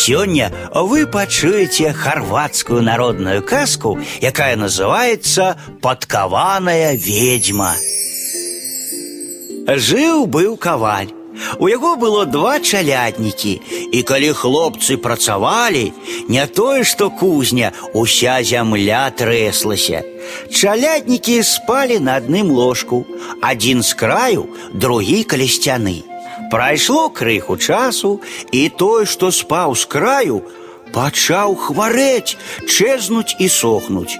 Сегодня вы пачуеце хорватскую народную каску, якая называется «Подкованная ведьма». Жил был коваль. У яго было два чаляднікі і калі хлопцы працавалі не тое што кузня уся зямля трэслася чаляднікі спалі на адным ложку адзін з краю другі каля сцяны прайшло крыху часу і той што спаў з краю пачаў хварэць чэзнуць і сохнуць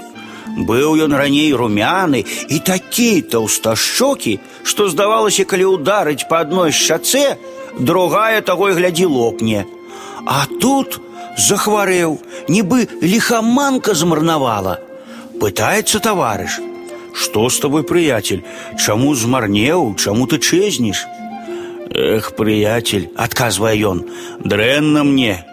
Быў ён раней румяны і такі таўсташчокі, што здавалася, калі ўдарыць па адной шчацэ, другая таго і глядзі лопне. А тут захварэў, нібы лихаманка змарнавала. Пытаецца таварыш: « Што з табой, прыяцель, Чаму змарнеў, чаму ты чэзніш? Эх, прыяцель, адказвае ён, дрэнна мне.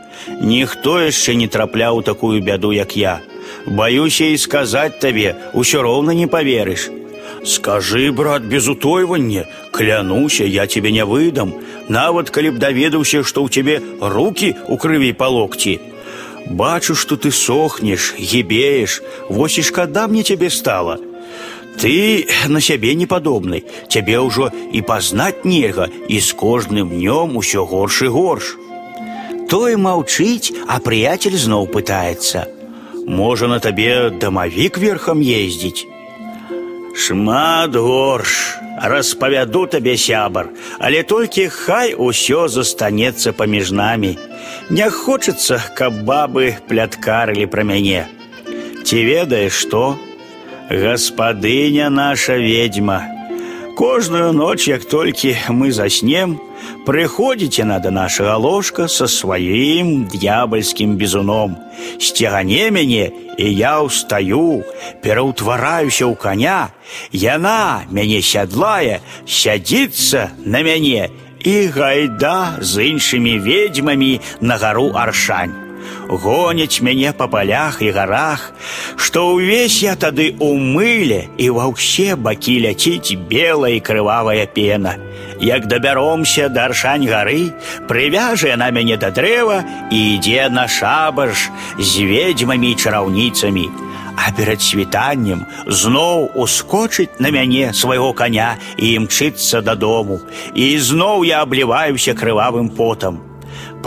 Ніхто яшчэ не трапляў такую бяду, як я. Боюсь и сказать тебе, усё роўна не поверишь. Скажи, брат, без утойвання, клянуся, я тебе не выдам, нават калі б даведаўся, што ў тебе руки у крыві па локці. Бачу, што ты сохнеш, гібееш, вось і шкада мне тебе стала. Ты на сябе не падобны, цябе ўжо і пазнаць нельга, і з кожным днём усё горш і горш. Той маўчыць, а прыяцель зноў пытаецца: « Можа на табе дамавік верхам ездзіць. Шмат горш, распавяду табе сябар, але толькі хай усё застанецца паміж намі. Не хочацца, каб бабы пляткарылі пра мяне. Ці ведаеш што? Гаспадыня наша ведьма. Кожную ноч, як толькі мы заснем, Прыходзіць яна да нашага ложка са сваім д'ябальскім бізуном. Сцягане мяне, і я ўстаю, пераўтвараюся ў коня. Яна мяне сядлае, сядзіцца на мяне і гайда з іншымі ведзьмамі на гару аршань. Гоняць мяне па палях і гарах, што ўвесь я тады ў мыле і ва ўсе бакі ляціць белая і крывавая пена. Як дабяромся да аршань гары, прывяжа яна мяне да дрэва і ідзе на шабаш з ведзьмамі і чараўніцамі. А перад світаннем зноў ускочыць на мяне свайго коня і імчыцца дадому. І зноў я абліваюся крывавым потам.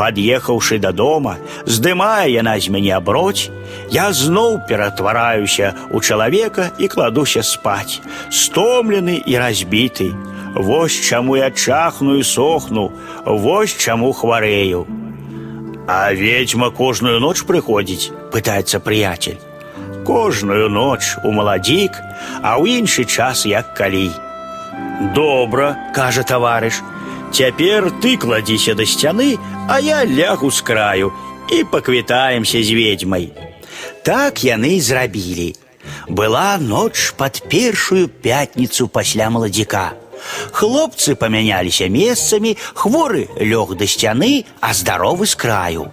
Пад'ехаўшы да дома, здымае яна з мяне аброць, я зноў ператвараюся ў чалавека і кладуся спаць, стомлены і разбіты. Вось чаму я чахну і сохну, вось чаму хварэю. А ведьма кожную ноч прыходзіць, пытаецца прыяцель. Кожную ноч у маладзік, а ў іншы час як калі. Добра, кажа таварыш. Цяпер ты кладзіся да сцяны, а я лягу з краю і паквітаемся з ведьмай. Так яны і зрабілі. Была ноч пад першую пятніцу пасля маладзіка. Хлопцы памяняліся месцамі, хворы лёг да сцяны, а здаровы з краю.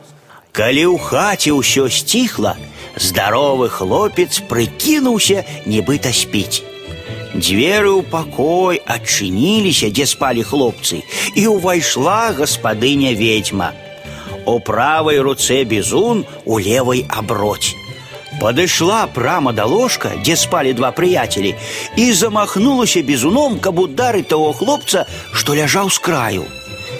Калі ў хаце ўсё сціхла, здаровы хлопец прыкінуўся, нібыта спіць. Дзверы ў пакой адчыніліся, дзе спалі хлопцы, і ўвайшла гаспадыня ведьма. У правай руцэ бізун у левай аброць. Падышла прама да ложка, дзе спалі два прыяцелі, і замахнулася бізуном, каб ударыць таго хлопца, што ляжаў з краю.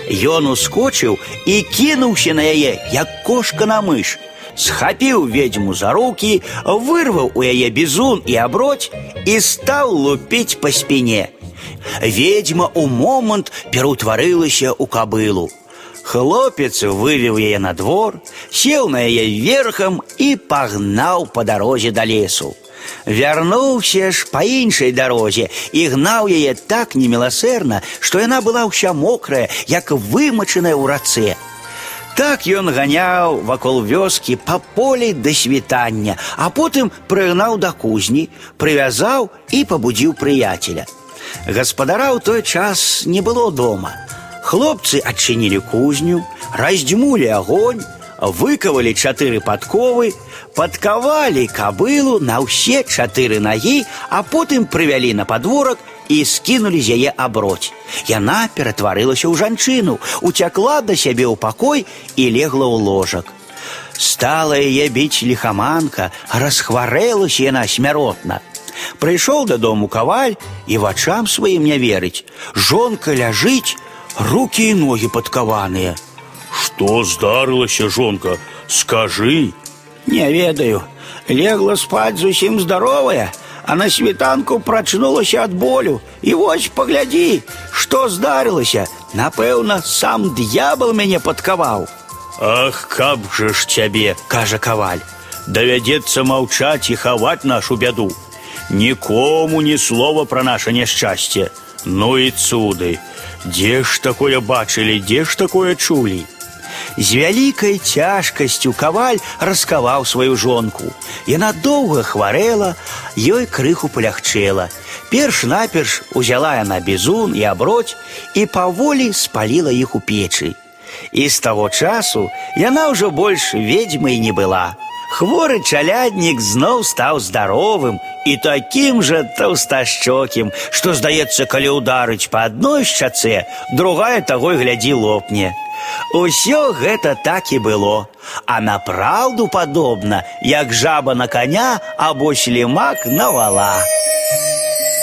Ён ускочыў і кінуўся на яе, як кошка на мыш. Схапіў ведьму за руки, вырваў у яе бізун і аброць і стаў лупіць па спіне. Ведьма ў момант пераўтварылася ў кабылу. Хлопец вывел яе на двор, сел на яе верхам і пагнаў па дарозе да лесу. Вярнуўся ж па іншай дарозе і гнаў яе так неміласэрна, што яна была ўся мокрая, як вымачаная ў рацэ. Так ён ганяў вакол вёскі па полі да світання, а потым прыгнаў да кузні, прывязаў і пабудзіў прыяцеля. Гаспадара ў той час не было дома. Хлопцы адчынілі кузню, раздзьмулі агонь, выкавалі чатыры падковы, падкавалі кабылу на ўсе чатыры нагі, а потым прывялі на падворак і скінулі з яе аброць. Яна ператварылася ў жанчыну, уцякла да сябе ў пакой і легла ў ложак. Стала яе біць лихаманка, расхварэлася яна смяротна. Прыйшоў дадому каваль і вачам сваім не верыць. Жонка ляжыць, руки і ногі падкаваныя. Што здарылася, жонка, скажы. Не ведаю, легла спаць зусім здаровая, а на світанку прачнулася ад болю. І вось паглядзі, што здарылася, Напэўна, сам д'ябал мяне падкаваў. Ах, каб же ж цябе, кажа каваль. Давядзецца маўчаць і хаваць нашу бяду. Нікому ні слова пра наше няшчасце. Ну і цуды. Дзе ж такое бачылі, дзе ж такое чулі? З вялікай цяжкасцю каваль раскаваў сваю жонку. Яна доўга хварэла, ёй крыху палягчэла. Перш-наперш узяла яна бізун і аброць і паволі спаліла іх у печы. І з таго часу яна ўжо больш ведьмай не была. Хворы чаляднік зноў стаў здаровым і такім жа таўсташчокім, што, здаецца, калі ўдарыць па адной шчацэ, другая таго і глядзі лопне. Усё гэта так і было, а на праўду падобна, як жаба на коня або слімак на вала.